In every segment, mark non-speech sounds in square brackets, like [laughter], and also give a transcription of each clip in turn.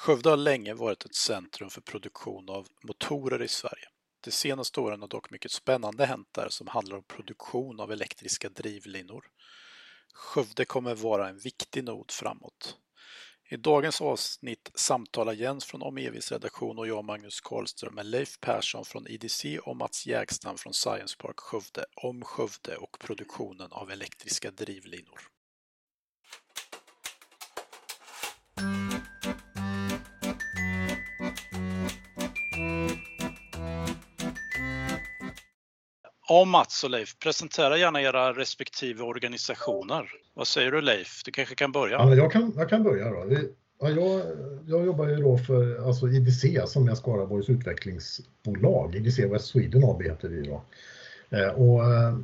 Skövde har länge varit ett centrum för produktion av motorer i Sverige. De senaste åren har dock mycket spännande hänt där som handlar om produktion av elektriska drivlinor. Skövde kommer vara en viktig nod framåt. I dagens avsnitt samtalar Jens från Omevis redaktion och jag, Magnus Karlström, med Leif Persson från IDC och Mats Jägstam från Science Park Skövde om Skövde och produktionen av elektriska drivlinor. Ja, Mats och Leif, presentera gärna era respektive organisationer. Vad säger du Leif? Du kanske kan börja? Ja, jag, kan, jag kan börja då. Ja, jag, jag jobbar ju då för alltså IDC som är Skaraborgs utvecklingsbolag. IDC West Sweden AB heter vi då. Eh, och eh,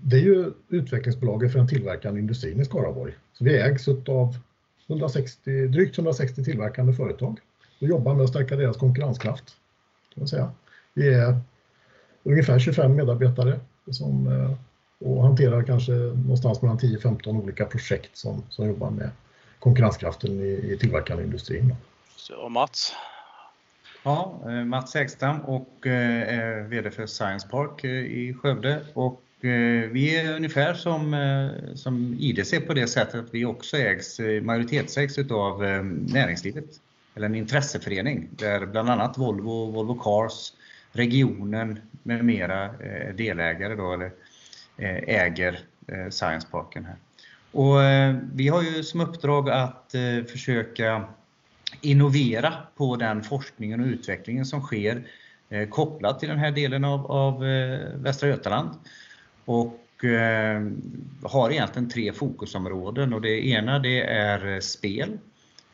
det är ju utvecklingsbolaget för den tillverkande industrin i Skaraborg. Så vi ägs av 160, drygt 160 tillverkande företag och jobbar med att stärka deras konkurrenskraft. Kan man säga. Vi är ungefär 25 medarbetare som, eh, och hanterar kanske någonstans mellan 10-15 olika projekt som, som jobbar med konkurrenskraften i, i tillverkande industrin. och Mats? Ja, eh, Mats Hägstam och eh, är VD för Science Park i Skövde. Och vi är ungefär som, som IDC på det sättet att vi också ägs, majoritetsägs av näringslivet, eller en intresseförening där bland annat Volvo, Volvo Cars, regionen med mera eh, delägare då, eller eh, äger eh, Science Parken här. Och vi har ju som uppdrag att försöka innovera på den forskningen och utvecklingen som sker kopplat till den här delen av, av Västra Götaland. Och har egentligen tre fokusområden och det ena det är spel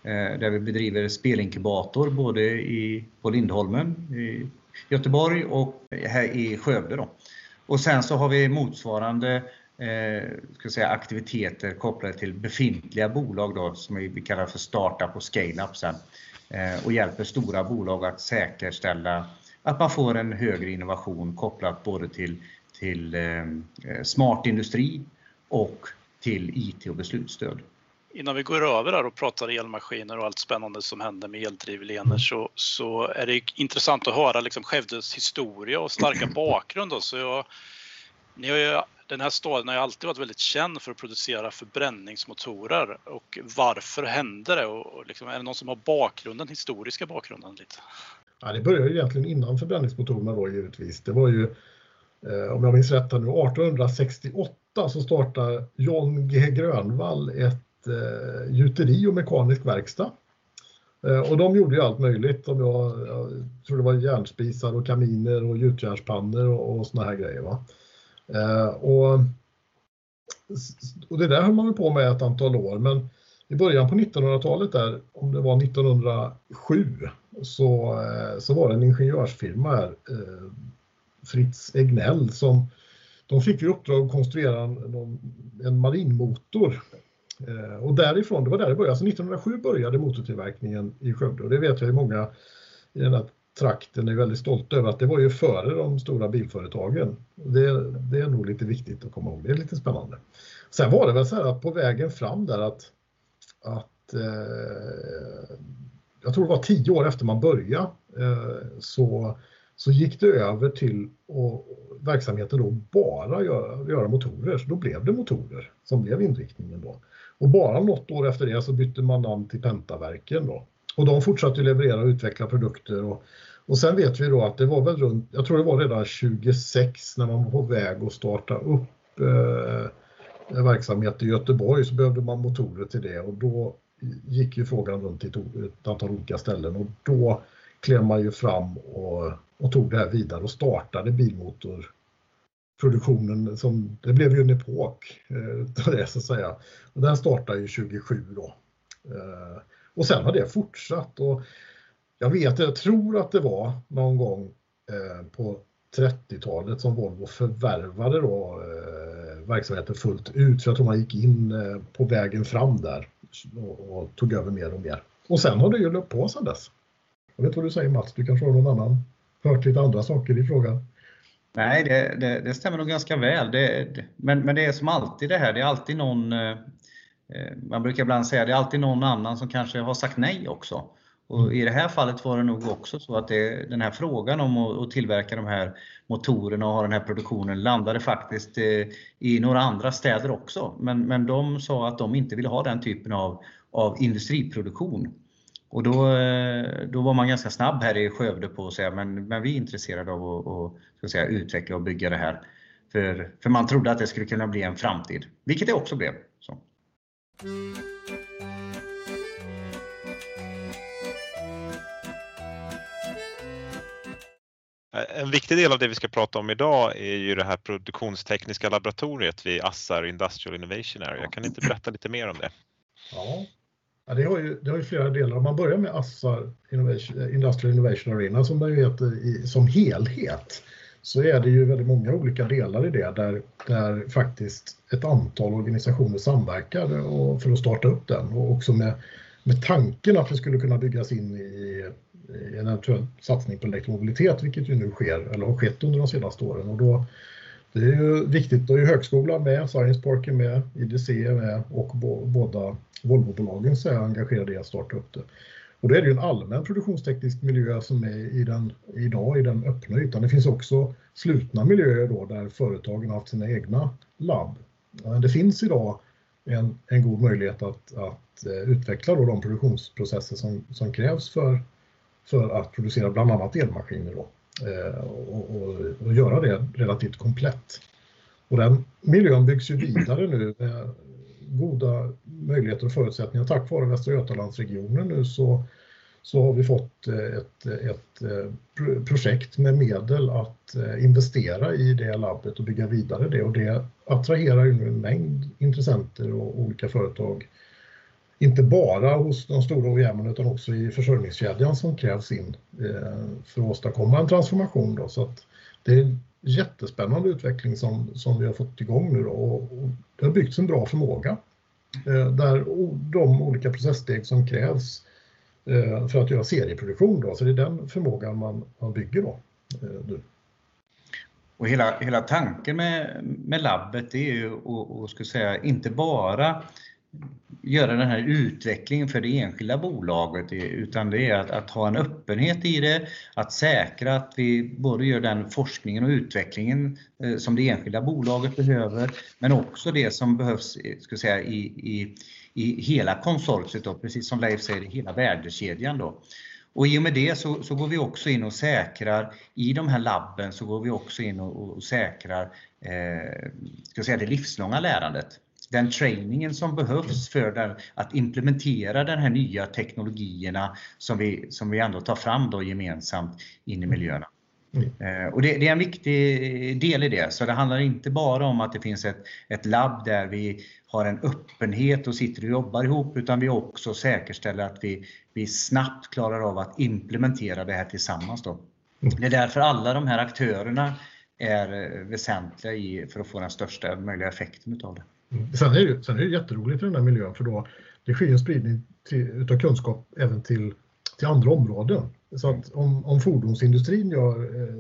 där vi bedriver spelinkubator både i, på Lindholmen, i Göteborg och här i Skövde. Då. Och sen så har vi motsvarande eh, ska säga, aktiviteter kopplade till befintliga bolag då, som vi kallar för startup och scale-up sen. Eh, och hjälper stora bolag att säkerställa att man får en högre innovation kopplat både till, till eh, smart industri och till IT och beslutsstöd. Innan vi går över där och pratar elmaskiner och allt spännande som händer med eldrivlinor så, så är det intressant att höra liksom Skövdes historia och starka [clears throat] bakgrund. Då. Så jag, ni har ju, den här staden har ju alltid varit väldigt känd för att producera förbränningsmotorer. Och varför hände det? Och liksom, är det någon som har bakgrunden, historiska bakgrunden? lite? Ja, det började ju egentligen innan förbränningsmotorerna då givetvis. Det var ju, eh, om jag minns rätt nu, 1868 så startade John G Grönvall ett eh, gjuteri och mekanisk verkstad. Eh, och de gjorde ju allt möjligt. Om jag, jag tror det var järnspisar och kaminer och gjutjärnspannor och, och såna här grejer. Va? Eh, och, och det där höll man på med ett antal år. Men i början på 1900-talet, där, om det var 1907, så, eh, så var det en ingenjörsfirma här, eh, Fritz Egnell, som de fick i uppdrag att konstruera en, en marinmotor Eh, och därifrån, det var där det började. Alltså 1907 började motortillverkningen i Skövde och det vet jag ju många i den här trakten är väldigt stolta över att det var ju före de stora bilföretagen. Det, det, är nog lite viktigt att komma ihåg, det är lite spännande. Sen var det väl så här att på vägen fram där att, att eh, jag tror det var tio år efter man började eh, så, så gick det över till och, verksamheten då bara göra, göra motorer. Så då blev det motorer som blev inriktningen då. Och bara något år efter det så bytte man namn till Pentaverken då. Och de fortsatte leverera och utveckla produkter. Och, och sen vet vi då att det var väl runt, jag tror det var redan 26 när man var på väg att starta upp eh, verksamhet i Göteborg så behövde man motorer till det och då gick ju frågan runt till ett antal olika ställen och då klev man ju fram och, och tog det här vidare och startade bilmotor produktionen som, det blev ju en epok, eh, det så att säga. Och den startade ju 27 då. Eh, och sen har det fortsatt och jag vet, jag tror att det var någon gång eh, på 30-talet som Volvo förvärvade då eh, verksamheten fullt ut. Så jag tror man gick in eh, på vägen fram där och, och, tog över mer och mer. Och sen har det ju löpt på sedan dess. Jag vet vad du säger Mats, du kanske har någon annan, hört lite andra saker i frågan? Nej, det, det, det, stämmer nog ganska väl. Det, men, men det är som alltid det här, det är alltid någon, eh, eh, man brukar ibland säga, det är alltid någon annan som kanske har sagt nej också. Och. I det här fallet var det nog också så att det, den här frågan om att, att, tillverka de här motorerna och ha den här produktionen landade faktiskt eh, i några andra städer också. Men, men de sa att de inte ville ha den typen av, av industriproduktion. Och då, eh, då var man ganska snabb här i Skövde på att säga men, men vi är intresserade av att, att ska säga, utveckla och bygga det här. För, för man trodde att det skulle kunna bli en framtid, vilket det också blev. Så. En viktig del av det vi ska prata om idag är ju det här produktionstekniska laboratoriet vid Assar Industrial Innovation Area. Kan ni inte berätta lite mer om det? Ja, ja det, har ju, det har ju flera delar. Om man börjar med Assar Innovation, eh, Industrial Innovation Arena som det heter i, som helhet så är det ju väldigt många olika delar i det där, där faktiskt ett antal organisationer samverkar och, för att starta upp den och också med, med tanken att det skulle kunna byggas in i en eventuell satsning på elektromobilitet, vilket ju nu sker, eller har skett under de senaste åren. Och då, det är ju viktigt, då är högskolan med, Science Park är med, IDC är med och båda Volvobolagen är engagerade i att starta upp det. Och då är det ju en allmän produktionsteknisk miljö som är i den, idag i den öppna ytan. Det finns också slutna miljöer då där företagen har haft sina egna labb. Det finns idag en, en god möjlighet att, att eh, utveckla då de produktionsprocesser som, som krävs för för att producera bland annat elmaskiner då, Eh, och, och, och, göra det relativt komplett. Och den miljön byggs ju vidare nu med goda möjligheter och förutsättningar. Tack vare Västra Götalandsregionen nu så, så har vi fått eh, ett, ett eh, projekt med medel att investera i det labbet och bygga vidare det och det attraherar ju nu en mängd intressenter och olika företag inte bara hos de stora OEM utan också i försörjningskedjan som krävs in eh, för att åstadkomma en transformation. Då. Så att det är en jättespännande utveckling som, som vi har fått igång nu då, och, det har byggts en bra förmåga eh, där de olika processsteg som krävs eh, för att göra serieproduktion då, så det är den förmågan man, man bygger då. Nu. Och hela, hela tanken med, med labbet är ju att, säga, inte bara göra den här utvecklingen för det enskilda bolaget utan det är att, att, ha en öppenhet i det, att säkra att vi både gör den forskningen och utvecklingen eh, som det enskilda bolaget behöver men också det som behövs eh, ska säga, i, i, i hela konsortiet, då, precis som Leif säger, i hela värdekedjan. Då. Och i och med det så, så, går vi också in och säkrar, i de här labben så går vi också in och, och säkrar eh, ska säga, det livslånga lärandet den trainingen som behövs för den, att implementera de här nya teknologierna som vi, som vi ändå tar fram då gemensamt in i miljöerna. Mm. Eh, och det, det, är en viktig del i det, så det handlar inte bara om att det finns ett, ett labb där vi har en öppenhet och sitter och jobbar ihop, utan vi också säkerställer att vi, vi snabbt klarar av att implementera det här tillsammans. Då. Mm. Det är därför alla de här aktörerna är väsentliga i, för att få den största möjliga effekten utav det. Sen är, det, sen är det jätteroligt i den här miljön för då det sker en spridning till, utav kunskap även till, till andra områden. Så att om, om fordonsindustrin gör, eh,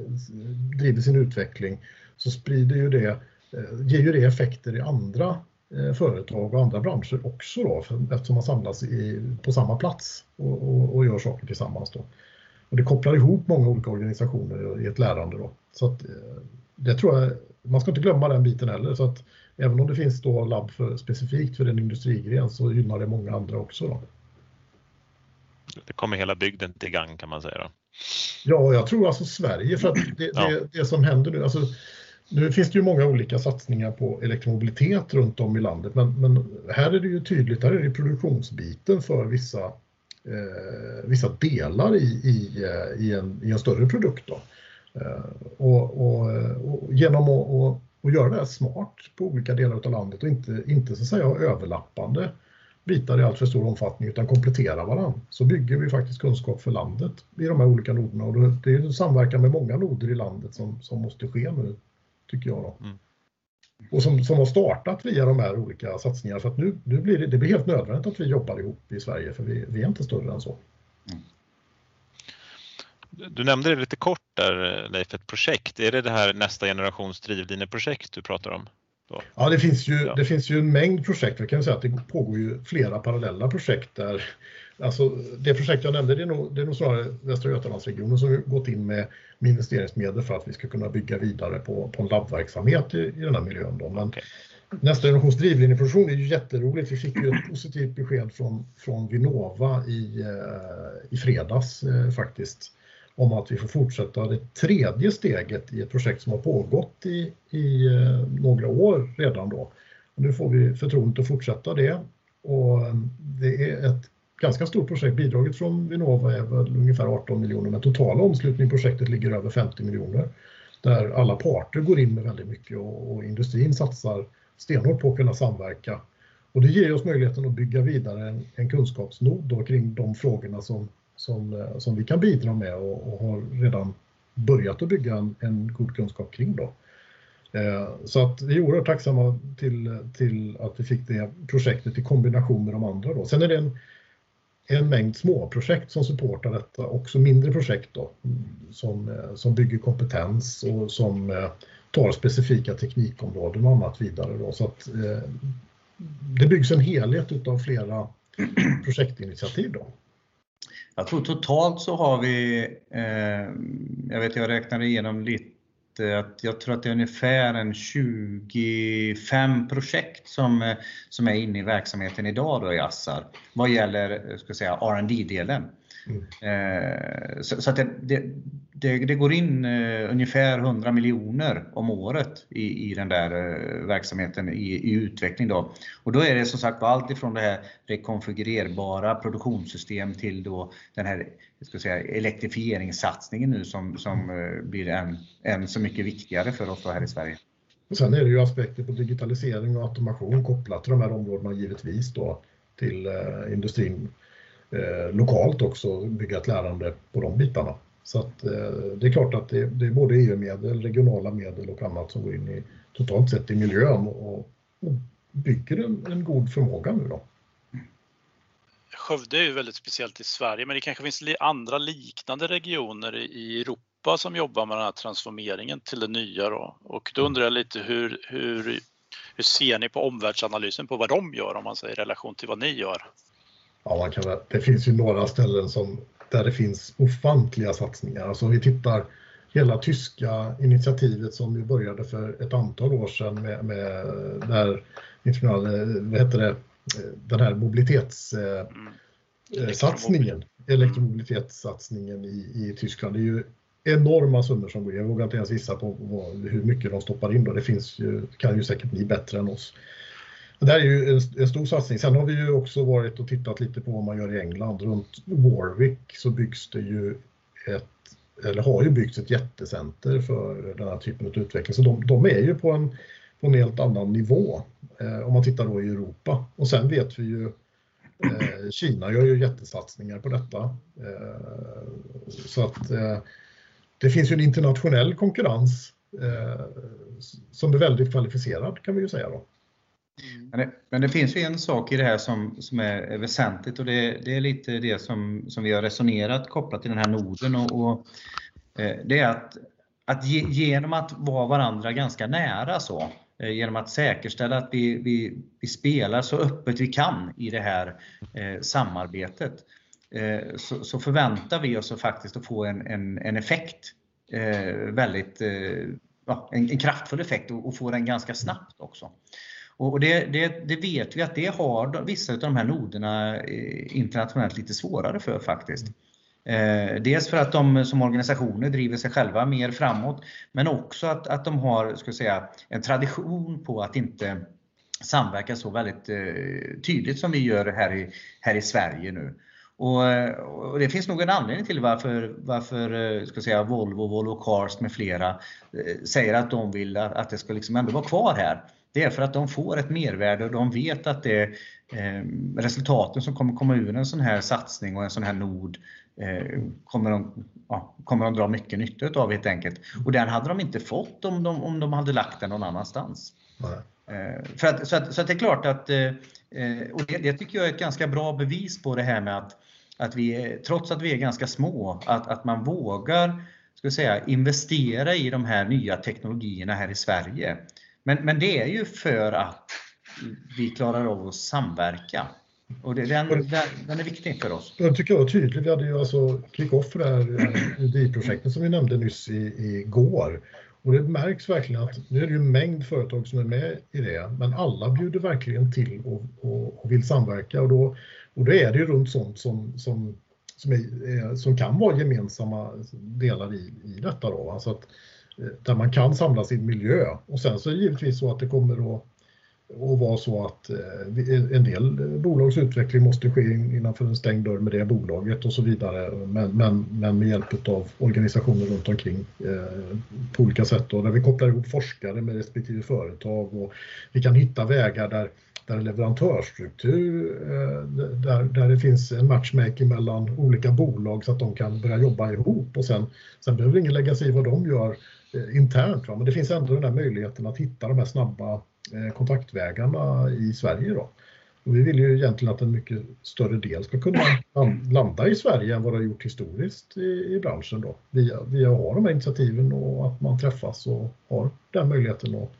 driver sin utveckling så sprider ju det, eh, ger ju det effekter i andra eh, företag och andra branscher också då, för, eftersom man samlas i, på samma plats och, och, och, gör saker tillsammans. Då. Och det kopplar ihop många olika organisationer i ett lärande. Då. Så att, eh, det tror jag, man ska inte glömma den biten heller. Så att, även om det finns då labb för, specifikt för en industrigren så gynnar det många andra också. Då. Det kommer hela bygden till gang kan man säga. Då. Ja, jag tror alltså Sverige för att [clears throat] det, ja. det, det som händer nu, alltså, nu finns det ju många olika satsningar på elektromobilitet runt om i landet, men, men här är det ju tydligt, här är det produktionsbiten för vissa, eh, vissa delar i, i, eh, i, en, i en större produkt. Då. Eh, och, och, och genom att och göra det här smart på olika delar av landet och inte, inte så att säga överlappande bitar i allt för stor omfattning utan komplettera varandra. Så bygger vi faktiskt kunskap för landet i de här olika noderna och det är en samverkan med många noder i landet som, som måste ske nu, tycker jag. Då. Mm. Och som, som har startat via de här olika satsningarna för att nu, nu blir det, det blir helt nödvändigt att vi jobbar ihop i Sverige för vi, vi är inte större än så. Mm. Du nämnde det lite kort där Leif, ett projekt. Är det det här nästa generations drivlineprojekt du pratar om? Då? Ja, det finns, ju, ja. det finns ju en mängd projekt. Jag kan säga att det pågår ju flera parallella projekt där, Alltså, det projekt jag nämnde det är, nog, det är nog snarare Västra Götalandsregionen som gått in med, med investeringsmedel för att vi ska kunna bygga vidare på, på en labbverksamhet i, i den här miljön. Då. Men okay. Nästa generations drivlinjeproduktion är ju jätteroligt. Vi fick ju ett positivt besked från, från Vinnova i, eh, i fredags eh, faktiskt om att vi får fortsätta det tredje steget i ett projekt som har pågått i, i eh, några år redan då. Och nu får vi förtroendet att fortsätta det och eh, det är ett ganska stort projekt. Bidraget från Vinnova är väl ungefär 18 miljoner men totala omslutningen i projektet ligger över 50 miljoner där alla parter går in med väldigt mycket och, och industrin satsar stenhårt på att kunna samverka. Och det ger oss möjligheten att bygga vidare en, en kunskapsnod då kring de frågorna som, som, eh, som vi kan bidra med och, och har redan börjat att bygga en, en god kunskap kring. Då. Eh, så att vi är oerhört tacksamma till, till att vi fick det projektet i kombination med de andra. Då. Sen är det en, en mängd småprojekt som supportar detta, också mindre projekt då, som, eh, som bygger kompetens och som eh, tar specifika teknikområden och annat vidare. Då, så att, eh, det byggs en helhet av flera [clears throat] projektinitiativ. Då. Jag tror totalt så har vi, eh, jag vet jag räknade igenom lite, att jag tror att det är ungefär en 25 projekt som, eh, som är inne i verksamheten idag då i Assar vad gäller eh, ska säga, R&D delen Mm. Så, så, att det, det, det, det, går in eh, ungefär 100 miljoner om året i, i den där eh, verksamheten i, i, utveckling. Då. Och då är det som sagt allt ifrån det här rekonfigurerbara produktionssystem till då den här ska säga, elektrifieringssatsningen nu som, som blir än, än så mycket viktigare för oss här i Sverige. Och sen är det ju aspekter på digitalisering och automation kopplat till de här områdena givetvis då till industrin eh, lokalt också bygga ett lärande på de bitarna. Så att, eh, det är klart att det, det är både EU-medel, regionala medel och annat som går in i totalt sett i miljön och, och bygger en, en god förmåga nu då. Skövde är ju väldigt speciellt i Sverige, men det kanske finns andra liknande regioner i Europa som jobbar med den här transformeringen till det nya då. Och då undrar jag lite hur, hur, hur ser ni på omvärldsanalysen på vad de gör om man säger i relation till vad ni gör? Ja, man kan, det finns ju några ställen som, där det finns ofantliga satsningar. Alltså vi tittar hela tyska initiativet som ju började för ett antal år sedan med, med där, vad heter det, den här mobilitetssatsningen, mm. elektromobilitetssatsningen i, i Tyskland. Det är ju enorma summor som går in. Jag vågar inte ens gissa på hur mycket de stoppar in. Då. Det finns ju, kan ju säkert ni bättre än oss. Det där är ju en, en, stor satsning. Sen har vi ju också varit och tittat lite på vad man gör i England. Runt Warwick så byggs det ju ett, eller har ju byggts ett jättecenter för den här typen av utveckling. Så de, de är ju på en, på en helt annan nivå eh, om man tittar då i Europa. Och sen vet vi ju eh, Kina gör ju jättesatsningar på detta. Eh, så att eh, det finns ju en internationell konkurrens eh, som är väldigt kvalificerad kan vi ju säga då. Men, det, men, det, finns ju en sak i det här som, som är, väsentligt och det, det, är lite det som, som vi har resonerat kopplat till den här noden. Och, och eh, det är att, att ge, genom att vara varandra ganska nära så, eh, genom att säkerställa att vi, vi, vi spelar så öppet vi kan i det här eh, samarbetet, eh, så, så, förväntar vi oss faktiskt att få en, en, en effekt, eh, väldigt, eh, ja, en, en, kraftfull effekt och, och få den ganska snabbt också. Och det, det, det, vet vi att det har vissa av de här noderna eh, internationellt lite svårare för faktiskt. Eh, dels för att de som organisationer driver sig själva mer framåt, men också att, att de har ska säga, en tradition på att inte samverka så väldigt eh, tydligt som vi gör här i, här i Sverige nu. Och, och, det finns nog en anledning till varför, varför eh, ska säga, Volvo, Volvo Cars med flera eh, säger att de vill att, att det ska liksom ändå vara kvar här. Det är för att de får ett mervärde och de vet att det eh, resultaten som kommer komma ur en sån här satsning och en sån här nod eh, kommer, de, ja, kommer de dra mycket nytta av helt enkelt. Och den hade de inte fått om de, om de hade lagt den någon annanstans. Eh, för att, så, att, så att det är klart att, eh, eh, och det, det, tycker jag är ett ganska bra bevis på det här med att, att vi, trots att vi är ganska små, att, att man vågar ska säga, investera i de här nya teknologierna här i Sverige. Men, men det är ju för att vi klarar av att samverka. Och det, den, den, är viktig för oss. Jag tycker jag var tydlig. Vi hade ju alltså kick-off för det här UDI-projektet som vi nämnde nyss i, igår. Och det märks verkligen att nu är det ju en mängd företag som är med i det, men alla bjuder verkligen till och, och, och vill samverka. Och då, och då är det ju runt sånt som, som, som, är, som kan vara gemensamma delar i, i detta. Då. Alltså att, Eh, där man kan samla sin miljö. Och sen så är det givetvis så att det kommer att och vara så att eh, eh, en del bolags utveckling måste ske innanför en stängd dörr med det bolaget och så vidare. Men, men, men med hjälp av organisationer runt omkring eh, på olika sätt. Då, där vi kopplar ihop forskare med respektive företag och vi kan hitta vägar där, där leverantörsstruktur, eh, där, där det finns en matchmaking mellan olika bolag så att de kan börja jobba ihop och sen, sen behöver ingen lägga sig i vad de gör eh, internt. Va? Men det finns ändå den där möjligheten att hitta de här snabba eh, kontaktvägarna i Sverige. Då. Och vi vill ju egentligen att en mycket större del ska kunna landa i Sverige än vad det har gjort historiskt i, i branschen då. Via, via att ha de här initiativen och att man träffas och har den möjligheten att,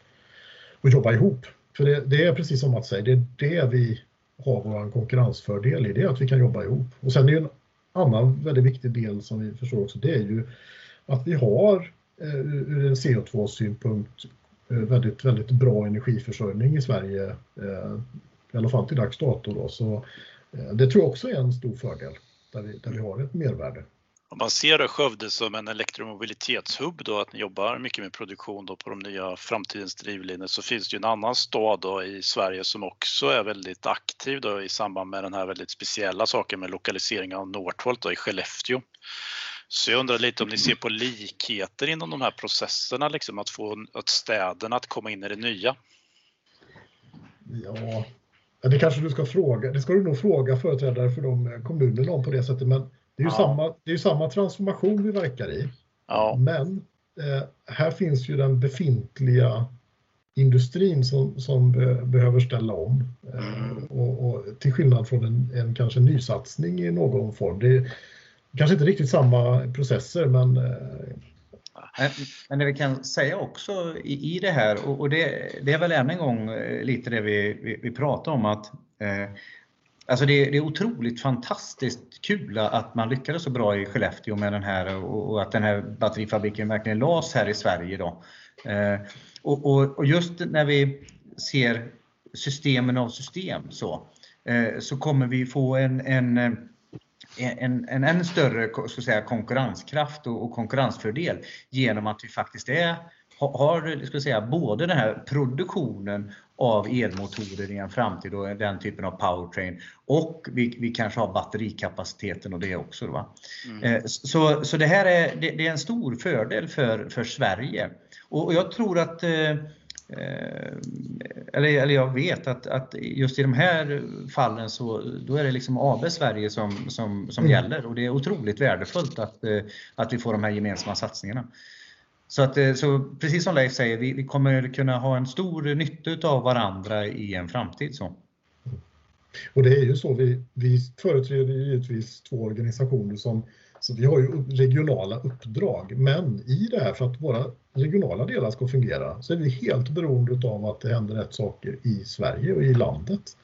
att jobba ihop. För det, det är precis som Mats säger, det är det vi har vår konkurrensfördel i, det är att vi kan jobba ihop. Och sen är en annan väldigt viktig del som vi förstår också, det är ju att vi har eh, ur en CO2-synpunkt Eh, väldigt, väldigt bra energiförsörjning i Sverige, eh, i alla fall till dags dato. Då. Så eh, det tror jag också är en stor fördel, där vi, där vi har ett mervärde. Om man ser Skövde som en elektromobilitetshubb då, att ni jobbar mycket med produktion då på de nya framtidens drivlinor, så finns det ju en annan stad då i Sverige som också är väldigt aktiv då i samband med den här väldigt speciella saken med lokalisering av Northvolt då i Skellefteå. Så jag undrar lite om ni ser på likheter inom de här processerna, liksom att få att städerna att komma in i det nya? Ja, det kanske du ska fråga. Det ska du nog fråga företrädare för de kommunerna om på det sättet. Men det är ju ja. samma, det är samma transformation vi verkar i. Ja. Men eh, här finns ju den befintliga industrin som, som be, behöver ställa om. Eh, mm. och, och, till skillnad från en, en kanske nysatsning i någon form. Det, kanske inte riktigt samma processer men eh, men det vi kan säga också i, det här, och det, det är väl än en gång eh, lite det vi, vi, vi pratar om att eh, Alltså det, det, är otroligt fantastiskt kul att man lyckades så bra i Skellefteå med den här och, och att den här batterifabriken verkligen lades här i Sverige. Då. Eh, och, och, och, just när vi ser systemen av system så, eh, så kommer vi få en, en eh, en, en än större ska säga, konkurrenskraft och, och konkurrensfördel genom att vi faktiskt är, har ska säga, både den här produktionen av elmotorer i en framtid och den typen av powertrain och vi, vi kanske har batterikapaciteten och det också. Va? Mm. Eh, så, så det här är, det, det, är en stor fördel för, för Sverige. Och, och jag tror att eh, Eh, eller, eller jag vet att, att just i de här fallen så då är det liksom AB Sverige som, som, som mm. gäller och det är otroligt värdefullt att, eh, att vi får de här gemensamma satsningarna. Så, att, eh, så precis som Leif säger, vi, vi kommer kunna ha en stor nytta av varandra i en framtid. Så. Och det är ju så, vi, vi företräder givetvis två organisationer som så vi har ju regionala uppdrag, men i det här för att våra regionala delar ska fungera så är vi helt beroende av att det händer rätt saker i Sverige och i landet.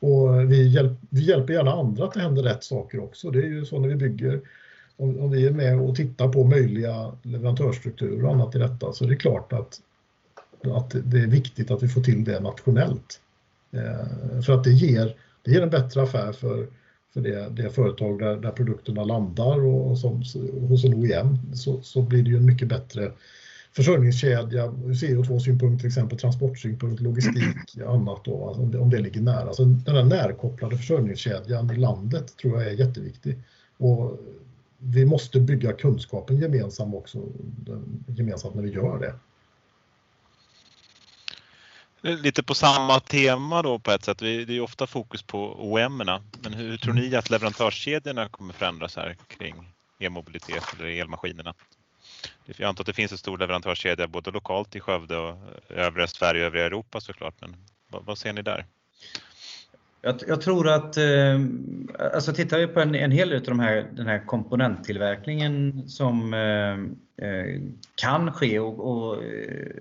Och vi, hjälp, vi hjälper gärna andra att det händer rätt saker också. Det är ju så när vi bygger, om, om vi är med och tittar på möjliga leverantörsstrukturer och annat i detta så är det klart att, att det är viktigt att vi får till det nationellt. Eh, för att det ger, det ger en bättre affär för för det, det företag där, där produkterna landar och som, hos en OEM så, så blir det ju en mycket bättre försörjningskedja, CO2-synpunkt till exempel, transportsynpunkt, logistik och [clears throat] annat då, alltså om, det, om det ligger nära. Så den här närkopplade försörjningskedjan i landet tror jag är jätteviktig. Och vi måste bygga kunskapen gemensamt också, gemensamt när vi gör det. Lite på samma tema då på ett sätt. Det är ofta fokus på OEM, men hur tror ni att leverantörskedjorna kommer förändras här kring e-mobilitet eller elmaskinerna? Jag antar att det finns en stor leverantörskedja både lokalt i Skövde och övriga Sverige och övriga Europa såklart, men vad, vad ser ni där? Jag, jag, tror att, eh, alltså tittar vi på en, en hel del av de här, den här komponenttillverkningen som eh, eh kan ske och, och eh,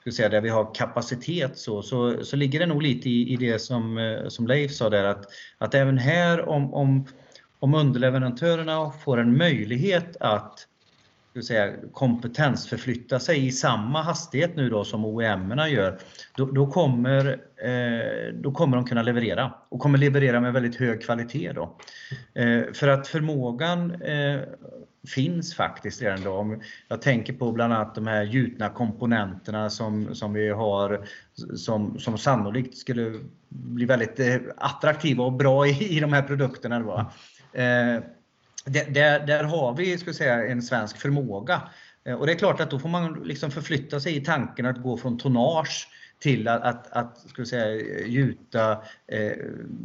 ska säga, där vi har kapacitet så, så, så ligger det nog lite i, i det som, eh, som Leif sa där att, att även här om, om, om underleverantörerna får en möjlighet att ska säga, kompetensförflytta sig i samma hastighet nu då som OEM-erna gör, då, då, kommer, eh, då kommer de kunna leverera och kommer leverera med väldigt hög kvalitet. Då. Eh, för att förmågan eh, finns faktiskt redan då. Jag tänker på bland annat de här gjutna komponenterna som, som vi har som, som sannolikt skulle bli väldigt eh, attraktiva och bra i, i de här produkterna. Då. Eh, där, där har vi ska säga, en svensk förmåga. Eh, och det är klart att då får man liksom förflytta sig i tanken att gå från tonnage till att, att, att ska säga, gjuta eh,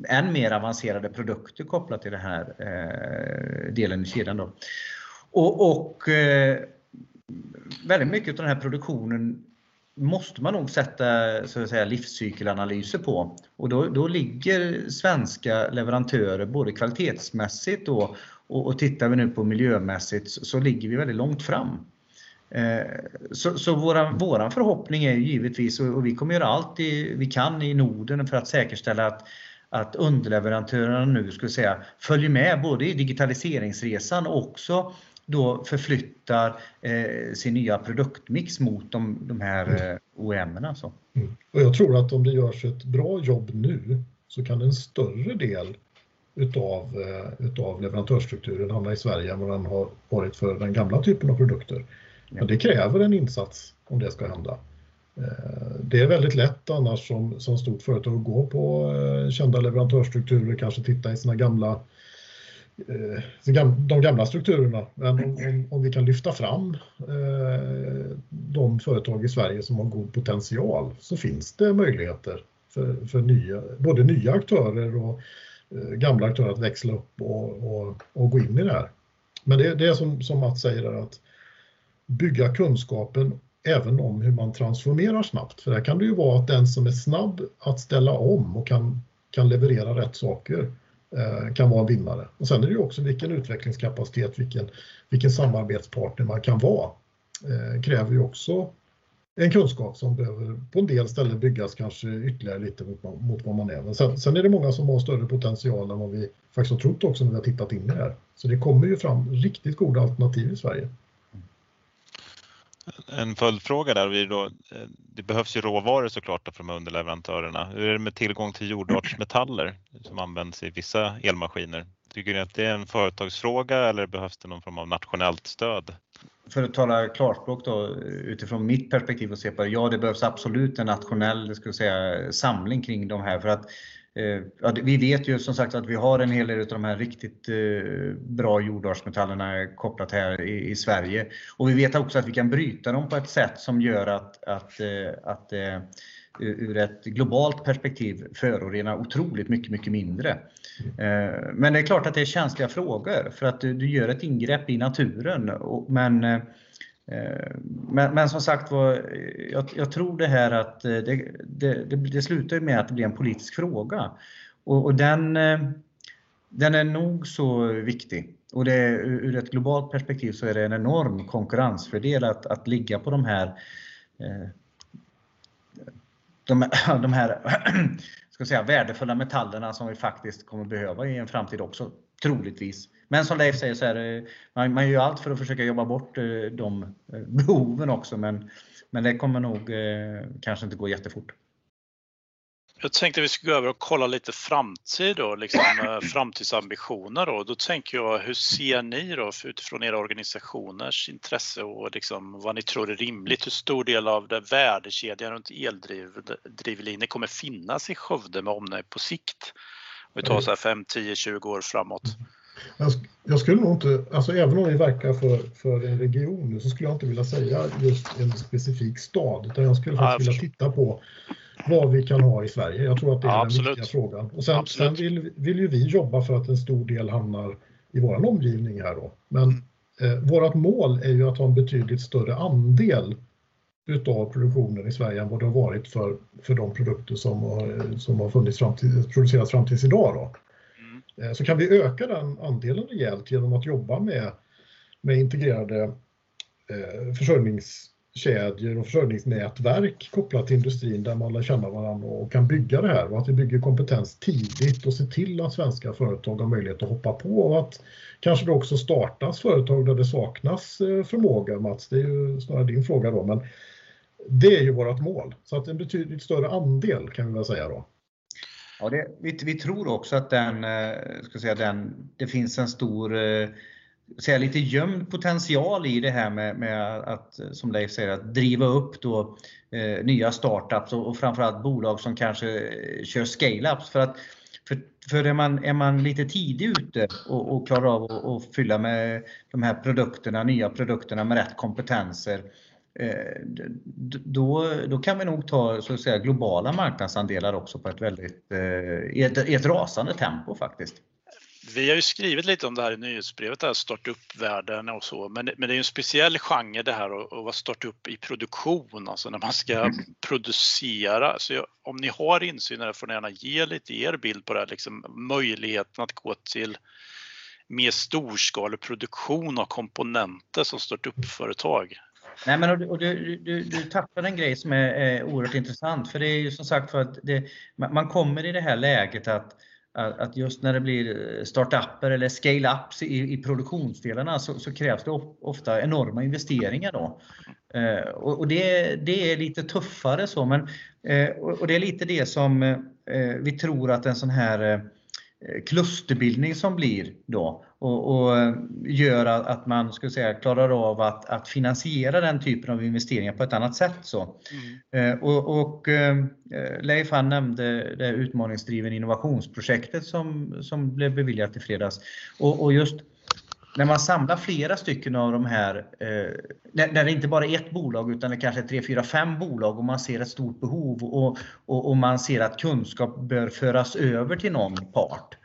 än mer avancerade produkter kopplat till den här eh, delen i kedjan. Då. Och, och eh, väldigt mycket av den här produktionen måste man nog sätta så att säga, livscykelanalyser på. Och då, då ligger svenska leverantörer både kvalitetsmässigt då, och, och tittar vi nu på miljömässigt så, så ligger vi väldigt långt fram. Eh, så, så våran, våran förhoppning är givetvis, och vi kommer göra allt vi kan i Norden för att säkerställa att, att underleverantörerna nu skulle säga, följer med både i digitaliseringsresan och också då förflyttar eh, sin nya produktmix mot de, de här mm. eh, OEM-erna. Alltså. Mm. Och jag tror att om det görs ett bra jobb nu så kan en större del utav, eh, utav leverantörsstrukturen hamna i Sverige än vad den har varit för den gamla typen av produkter. Men det kräver en insats om det ska hända. Eh, det är väldigt lätt annars som, som stort företag att gå på eh, kända leverantörsstrukturer, kanske titta i sina gamla de gamla strukturerna. Men om, om, vi kan lyfta fram de företag i Sverige som har god potential så finns det möjligheter för, för nya, både nya aktörer och Eh, gamla aktörer att växla upp och, och, och, gå in i det här. Men det, det är som, som Mats säger, att bygga kunskapen även om hur man transformerar snabbt. För där kan det ju vara att den som är snabb att ställa om och kan, kan leverera rätt saker eh, kan vara en vinnare. Och sen är det ju också vilken utvecklingskapacitet, vilken, vilken samarbetspartner man kan vara. Eh, kräver ju också en kunskap som behöver på en del ställen byggas kanske ytterligare lite mot, mot vad man är. Men sen, sen, är det många som har större potential än vad vi faktiskt har trott också när vi har tittat in i det här. Så det kommer ju fram riktigt goda alternativ i Sverige. En följdfråga där, då, eh, det behövs ju råvaror såklart för de här underleverantörerna. Hur är det med tillgång till jordartsmetaller som används i vissa elmaskiner? Tycker ni att det är en företagsfråga eller behövs det någon form av nationellt stöd? För att tala klarspråk då, utifrån mitt perspektiv och se på det, ja det behövs absolut en nationell ska säga, samling kring de här för att eh, Ja, vi vet ju som sagt att vi har en hel del av de här riktigt eh, bra jordartsmetallerna kopplat här i, i, Sverige. Och vi vet också att vi kan bryta dem på ett sätt som gör att, att, eh, att eh, ur ett globalt perspektiv förorena otroligt mycket, mycket mindre. Eh, men det är klart att det är känsliga frågor för att du, gör ett ingrepp i naturen. Men, eh, men, men som sagt var, jag, jag, tror det här att det, det, det, det slutar med att det blir en politisk fråga. Och, och den, eh, den är nog så viktig. Och det, ur ett globalt perspektiv så är det en enorm konkurrensfördel att, att ligga på de här de, [clears throat] de här [clears throat] ska säga, värdefulla metallerna som vi faktiskt kommer behöva i en framtid också, troligtvis. Men som Leif säger så är det, man, man gör allt för att försöka jobba bort eh, de eh, behoven också men, men det kommer nog eh, kanske inte gå jättefort. Jag tänkte vi skulle gå över och kolla lite framtid och liksom, eh, framtidsambitioner. Då. då tänker jag, hur ser ni då utifrån era organisationers intresse och liksom vad ni tror är rimligt? Hur stor del av det värdekedjan runt eldrivlinjer kommer finnas i Skövde med omnejd på sikt? Om vi tar så här 5, 10, 20 år framåt. Jag, skulle nog inte, alltså även om vi verkar för, för en region så skulle jag inte vilja säga just en specifik stad utan jag skulle faktiskt ja, vilja titta på vad vi kan ha i Sverige. Jag tror att det är ja, den viktiga frågan. Och sen, sen vill, vill ju vi jobba för att en stor del hamnar i vår omgivning här då. Men mm. eh, vårt mål är ju att ha en betydligt större andel utav produktionen i Sverige än vad det har varit för, för de produkter som har, som har funnits fram till, producerats fram tills idag. Då. Mm. Eh, så kan vi öka den andelen rejält genom att jobba med, med integrerade eh, försörjnings kedjor och försörjningsnätverk kopplat till industrin där man lär känna varandra och kan bygga det här och att vi bygger kompetens tidigt och ser till att svenska företag har möjlighet att hoppa på och att kanske det också startas företag där det saknas eh, förmåga. Mats, det är ju snarare din fråga då, men det är ju vårt mål. Så att en betydligt större andel kan vi väl säga då. Ja, det, vi, vi, tror också att den, eh, ska säga, den, det finns en stor eh, säga, lite gömd potential i det här med, med, att, som Leif säger, att driva upp då, eh, nya startups och, och framförallt bolag som kanske eh, kör scale-ups. För, att, för, för är, man, är man lite tidig ute och, och klarar av att och fylla med de här produkterna, nya produkterna med rätt kompetenser, eh, då, då kan vi nog ta så att säga, globala marknadsandelar också på ett väldigt, eh, i, ett, i ett rasande tempo faktiskt. Vi har ju skrivit lite om det här i nyhetsbrevet, där startup-världen och så, men, men det är ju en speciell genre det här att vara startup i produktion, alltså när man ska mm. producera. Så jag, om ni har insyn i det får ni gärna ge lite er bild på det här, liksom möjligheten att gå till mer storskalig produktion av komponenter som startup-företag. Nej, men och du, och du, du, du tappar en grej som är, är oerhört intressant, för det är ju som sagt för att det, man kommer i det här läget att att just när det blir eh, startupper eller scale-ups i, i produktionsdelarna så, så, krävs det ofta enorma investeringar. Då. Eh, och, och det, det, är lite tuffare så, men, eh, och, det är lite det som eh, vi tror att en sån här eh, klusterbildning som blir då och, och eh, gör att man ska säga, klarar av att, att, finansiera den typen av investeringar på ett annat sätt. Så. Mm. Eh, och, och eh, Leif han nämnde det utmaningsdriven innovationsprojektet som, som blev beviljat i fredags. Och, och just när man samlar flera stycken av de här, när det inte bara är ett bolag utan det kanske är tre, fyra, fem bolag och man ser ett stort behov och, och, och man ser att kunskap bör föras över till någon part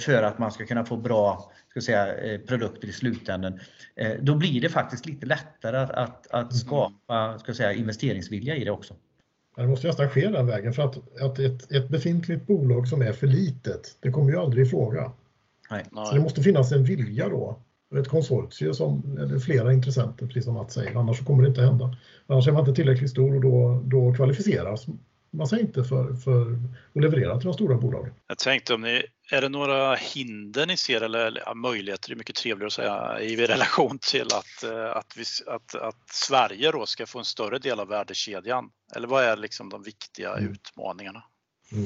för att man ska kunna få bra ska säga, eh, produkter i slutändan, eh, då blir det faktiskt lite lättare att, att, att mm. skapa ska säga, investeringsvilja i det också. Det måste nästan ske den vägen för att, att ett, ett befintligt bolag som är för litet, det kommer ju aldrig i fråga. Nej. Så det måste finnas en vilja då. Ett konsortium som, eller flera intressenter, precis som Mats säger, annars kommer det inte hända. Annars är man inte tillräckligt stor och då, då kvalificeras man sig inte för, för att leverera till de stora bolagen. Jag tänkte om ni, är det några hinder ni ser eller ja, möjligheter, det är mycket trevligare att säga, i relation till att, eh, att, vi, att, att Sverige då ska få en större del av värdekedjan? Eller vad är liksom de viktiga mm. utmaningarna? Mm.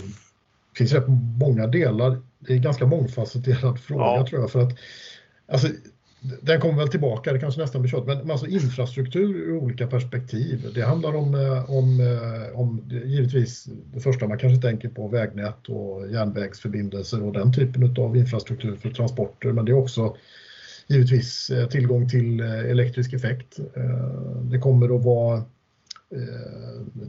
Det finns rätt många delar, det är en ganska mångfacetterad fråga ja. tror jag. För att, alltså, den kommer väl tillbaka, det kanske nästan blir kört, men alltså infrastruktur ur olika perspektiv. Det handlar om, eh, om, eh, om givetvis det första man kanske tänker på, vägnät och järnvägsförbindelser och den typen av infrastruktur för transporter, men det är också givetvis eh, tillgång till elektrisk effekt. Det kommer att vara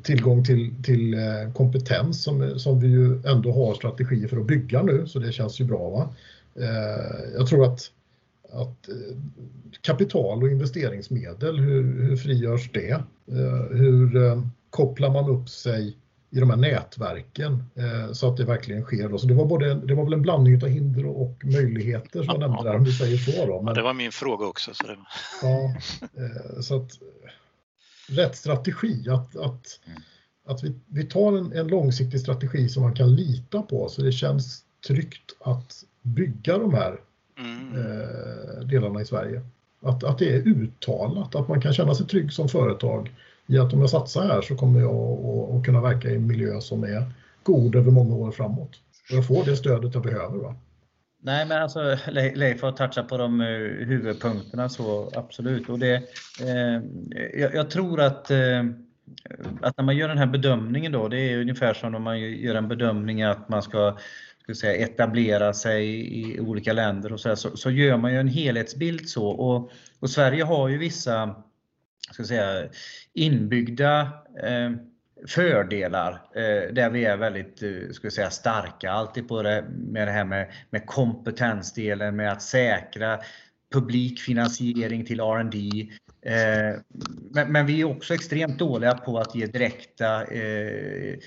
tillgång till, till kompetens som, som vi ju ändå har strategier för att bygga nu, så det känns ju bra. Va? Jag tror att att eh, kapital och investeringsmedel, hur, hur frigörs det? Eh, hur eh, kopplar man upp sig i de här nätverken så att det verkligen sker. Så det, var både, det var väl en blandning av hinder och möjligheter som jag nämnde där, om du säger så. Då. Men, ja, det var min fråga också. Så det... ja, så att, rätt strategi, att, att, mm. att vi, vi tar en, en långsiktig strategi som man kan lita på så det känns tryggt att bygga de här mm. eh, delarna i Sverige. Att, att det är uttalat, att man kan känna sig trygg som företag i att om jag satsar här så kommer jag att, kunna verka i en miljö som är god över många år framåt. Och jag får det stödet jag behöver. Va? Nej, men alltså Leif har touchat på de eh, huvudpunkterna så absolut. Och det, eh, jag, jag, tror att, eh, att när man gör den här bedömningen då, det är ungefär som när man gör en bedömning att man ska ska säga, etablera sig i olika länder och så, här, så, så, gör man ju en helhetsbild så. Och, och Sverige har ju vissa ska säga, inbyggda eh, fördelar eh, där vi är väldigt eh, ska säga, starka. Alltid på det, med det här med, med kompetensdelen, med att säkra publik finansiering till R&D. Eh, men, men, vi är också extremt dåliga på att ge direkta eh,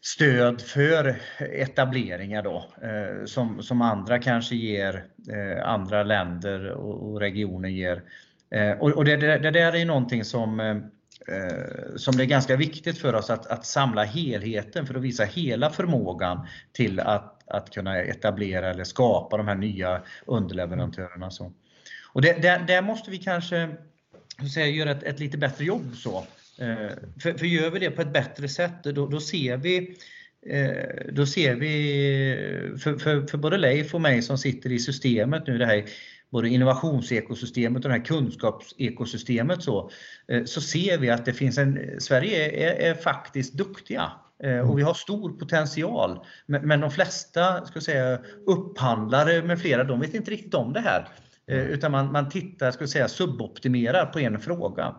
stöd för etableringar då, eh, som, som andra kanske ger, eh, andra länder och, regioner ger. Eh, och, och det, det, det, där är någonting som eh, som det är ganska viktigt för oss att, att samla helheten för att visa hela förmågan till att, att kunna etablera eller skapa de här nya underleverantörerna. Så. Och det, där, där måste vi kanske säga, göra ett, ett, lite bättre jobb. så. Eh, för, för gör vi det på ett bättre sätt, då, då ser vi eh, då ser vi, för, för, för både Leif och mig som sitter i systemet nu, det här både innovationsekosystemet och det här kunskapsekosystemet så, eh, så ser vi att det finns en, Sverige är, är faktiskt duktiga mm. och vi har stor potential. Men, de flesta ska säga, upphandlare med flera, de vet inte riktigt om det här. Eh, utan man, man tittar, ska säga, suboptimerar på en fråga.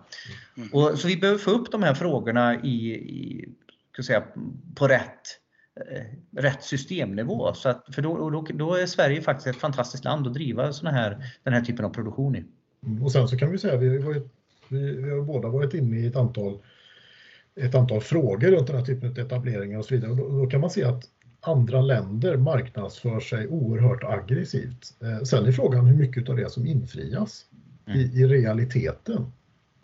Mm. Och, så vi behöver få upp de här frågorna i, i ska säga, på rätt Eh, rätt systemnivå. Så att, för då, då, då, är Sverige faktiskt ett fantastiskt land att driva såna här, den här typen av produktion i. Mm, och sen så kan vi säga, vi vi, vi har båda varit inne i ett antal, ett antal frågor runt den här typen av etableringar och så vidare. Och då, då kan man se att andra länder marknadsför sig oerhört aggressivt. Eh, sen är frågan hur mycket av det som infrias mm. i, i, realiteten.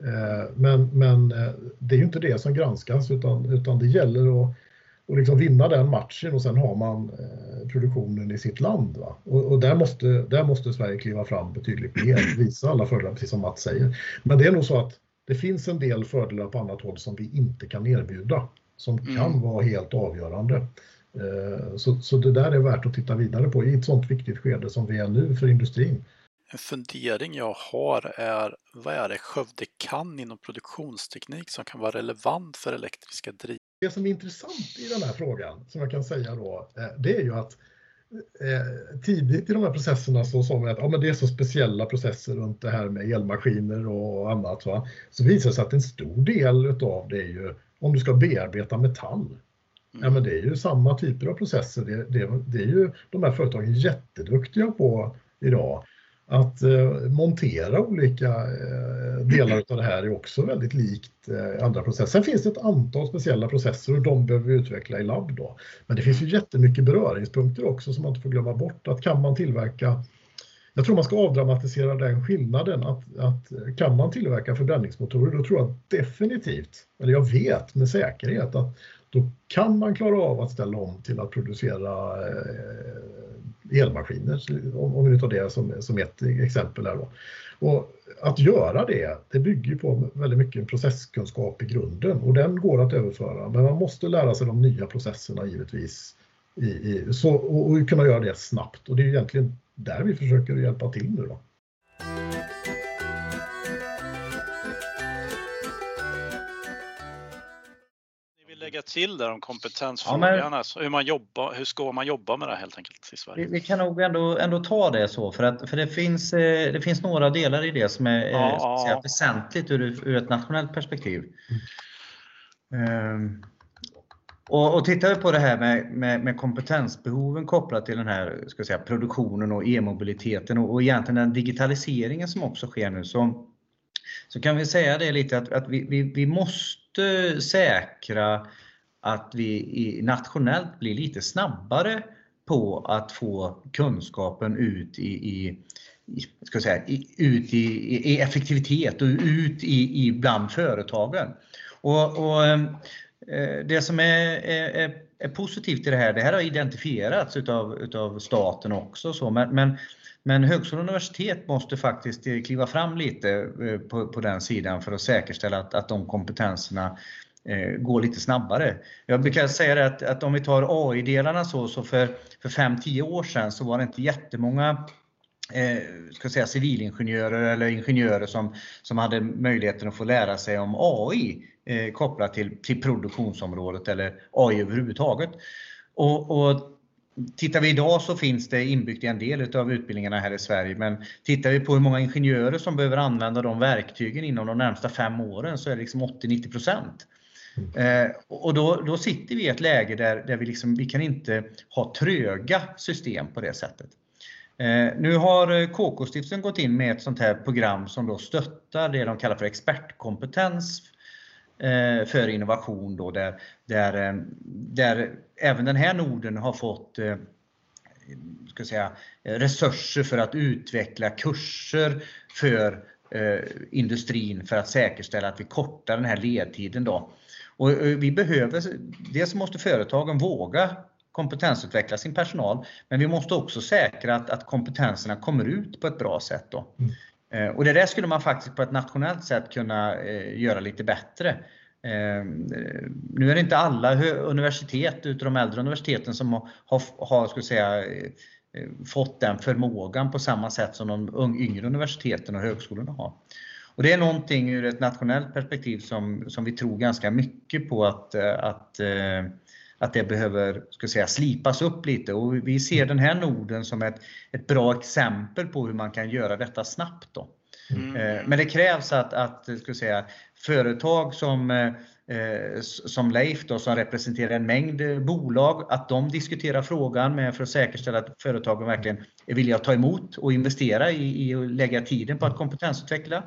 Eh, men, men eh, det är ju inte det som granskas utan, utan det gäller att och liksom vinna den matchen och sen har man eh, produktionen i sitt land. Va? Och, och, där, måste, där måste Sverige kliva fram betydligt mer, [clears throat] visa alla fördelar, precis som Mats säger. Men det är nog så att det finns en del fördelar på annat håll som vi inte kan erbjuda, som mm. kan vara helt avgörande. Eh, så, så det där är värt att titta vidare på i ett sånt viktigt skede som vi är nu för industrin. En fundering jag har är vad är det Skövde kan inom produktionsteknik som kan vara relevant för elektriska driv? Det som är intressant i den här frågan, som jag kan säga då, eh, det är ju att eh, tidigt i de här processerna så sa man att ja, men det är så speciella processer runt det här med elmaskiner och annat. Va? Så visar det sig att en stor del av det är ju om du ska bearbeta metall. Ja, men det är ju samma typer av processer. Det, det, det är ju de här företagen jätteduktiga på idag att eh, montera olika eh, delar av det här är också väldigt likt eh, andra processer. Sen finns det ett antal speciella processer och de behöver vi utveckla i labb. Då. Men det finns ju jättemycket beröringspunkter också som man inte får glömma bort. Att kan man tillverka jag tror man ska avdramatisera den skillnaden att, att eh, kan man tillverka förbränningsmotorer då tror jag definitivt, eller jag vet med säkerhet att då kan man klara av att ställa om till att producera eh, elmaskiner, om, vi tar det som, som ett exempel. Här då. Och att göra det, det bygger på väldigt mycket processkunskap i grunden och den går att överföra, men man måste lära sig de nya processerna givetvis i, i, så, och, och kunna göra det snabbt och det är egentligen där vi försöker hjälpa till nu. Då. Lägga till där om kompetensfrågan. Ja, men, alltså, hur, man jobbar, hur ska man jobba med det helt enkelt i Sverige? Vi, vi kan nog ändå, ändå ta det så för, att, för det, finns, eh, det finns några delar i det som är ja, säga, väsentligt ur, ur ett nationellt perspektiv. Um, och, och tittar vi på det här med, med, med, kompetensbehoven kopplat till den här ska säga, produktionen och e-mobiliteten och, och egentligen den digitaliseringen som också sker nu så, så kan vi säga det lite att, att vi, vi, vi måste måste säkra att vi nationellt blir lite snabbare på att få kunskapen ut i, i ska säga, ut i, i, effektivitet och ut i, i bland företagen. Och, och eh, det som är, är, är, positivt i det här, det här har identifierats utav, utav staten också, så, men, men, men högskolor och universitet måste faktiskt eh, kliva fram lite eh, på, på den sidan för att säkerställa att, att de kompetenserna eh, går lite snabbare. Jag brukar säga det att, att om vi tar AI-delarna så, så för, för 5-10 år sedan så var det inte jättemånga eh, ska säga, civilingenjörer eller ingenjörer som, som hade möjligheten att få lära sig om AI eh, kopplat till, till produktionsområdet eller AI överhuvudtaget. Och, och Tittar vi idag så finns det inbyggt i en del av utbildningarna här i Sverige, men tittar vi på hur många ingenjörer som behöver använda de verktygen inom de närmsta fem åren så är det liksom 80-90 procent. Eh, och då, då sitter vi i ett läge där, där vi, liksom, vi kan inte ha tröga system på det sättet. Eh, nu har eh, KK-stiftelsen gått in med ett sånt här program som då stöttar det de kallar för expertkompetens Eh, för innovation då, där, där, eh, där även den här noden har fått eh, ska säga, eh, resurser för att utveckla kurser för eh, industrin för att säkerställa att vi kortar den här ledtiden. Då. Och eh, vi behöver, dels måste företagen våga kompetensutveckla sin personal, men vi måste också säkra att, att kompetenserna kommer ut på ett bra sätt. Då. Mm. Eh, och det där skulle man faktiskt på ett nationellt sätt kunna eh, göra lite bättre. Ehm, eh, nu är det inte alla universitet utav de äldre universiteten som har, har ska säga, fått den förmågan på samma sätt som de yngre universiteten och högskolorna har. Och det är någonting ur ett nationellt perspektiv som, som vi tror ganska mycket på att, att att det behöver ska säga, slipas upp lite och vi ser den här noden som ett, ett bra exempel på hur man kan göra detta snabbt. Då. Mm. Eh, men det krävs att, att ska säga, företag som, eh, som Leif då, som representerar en mängd bolag, att de diskuterar frågan med för att säkerställa att företagen verkligen är villiga att ta emot och investera i, i och lägga tiden på att kompetensutveckla.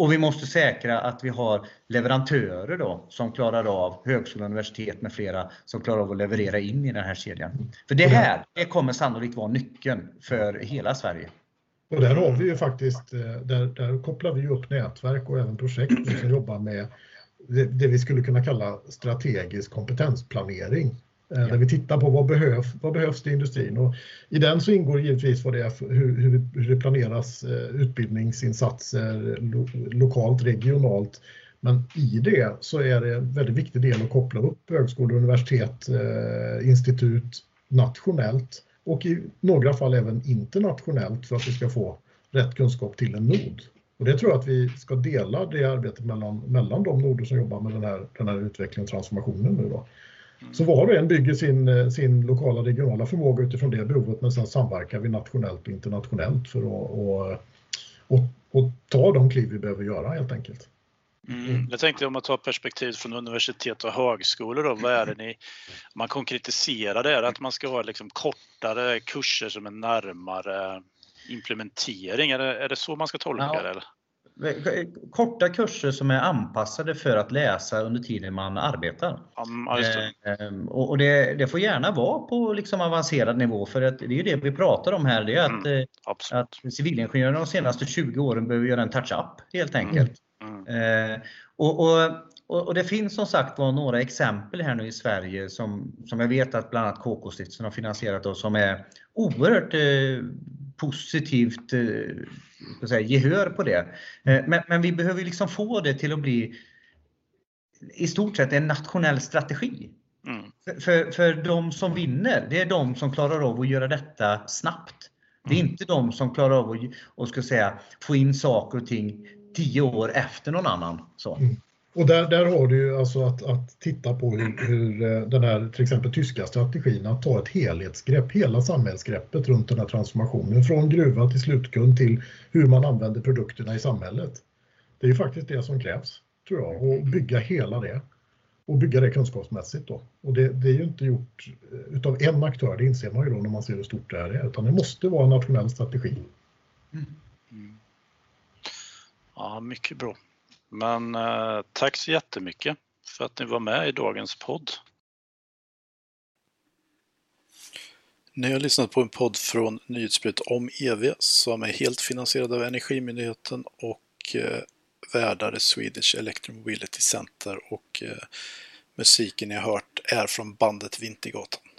Och vi måste säkra att vi har leverantörer då, som klarar av, högskola, universitet med flera, som klarar av att leverera in i den här kedjan. För det här det kommer sannolikt vara nyckeln för hela Sverige. Och där har vi ju faktiskt, eh, där, där kopplar vi upp nätverk och även projekt som jobbar med det, det vi skulle kunna kalla strategisk kompetensplanering. Eh, ja. Där vi tittar på vad, behövs, vad behövs det i industrin. Och I den så ingår givetvis vad det är, hur, hur, det planeras eh, utbildningsinsatser lo, lokalt, regionalt. Men i det så är det en väldigt viktig del att koppla upp högskolor, universitet, eh, institut nationellt och i några fall även internationellt för att vi ska få rätt kunskap till en nod. Och det tror jag att vi ska dela det arbetet mellan, mellan de noder som jobbar med den här, den här utvecklingen och transformationen nu då. Mm. Så var och en bygger sin, sin lokala regionala förmåga utifrån det behovet men sen samverkar vi nationellt och internationellt för att och, och, och ta de kliv vi behöver göra helt enkelt. Mm. Jag tänkte om man tar perspektiv från universitet och högskolor då, vad är det ni, man konkretiserar det, är att man ska ha liksom kortare kurser som är närmare implementering, är det, är det så man ska tolka ja. det? Eller? Korta kurser som är anpassade för att läsa under tiden man arbetar. Ja, det. Ehm, och det, det, får gärna vara på liksom avancerad nivå för att det är ju det vi pratar om här. Det är att, mm, eh, att civilingenjörerna de senaste 20 åren behöver göra en touch-up helt enkelt. Mm. Mm. Och, och, och, det finns som sagt var några exempel här nu i Sverige som, som jag vet att bland annat KK-stiftelsen har finansierat och som är oerhört eh, positivt eh, säga, gehör på det. Eh, men, men, vi behöver liksom få det till att bli i stort sett en nationell strategi. Mm. För, för, för de som vinner, det är de som klarar av att göra detta snabbt. Det är mm. inte de som klarar av att och ska säga, få in saker och ting tio år efter någon annan. Så. Mm. Och där, där har du ju alltså att, att titta på hur, hur, eh, den här till exempel tyska strategin att ta ett helhetsgrepp, hela samhällsgreppet runt den här transformationen från gruva till slutkund till hur man använder produkterna i samhället. Det är ju faktiskt det som krävs, tror jag, och bygga hela det och bygga det kunskapsmässigt då. Och det, det är ju inte gjort eh, utav en aktör, det inser man ju då när man ser hur stort det här är, utan det måste vara en nationell strategi. Mm. Mm. Ja, mycket bra. Men eh, tack så jättemycket för att ni var med i dagens podd. Ni har lyssnat på en podd från Nyhetsbrevet om EV som är helt finansierad av Energimyndigheten och eh, värdar Swedish Electromobility Center och eh, musiken ni har hört är från bandet Vintergatan.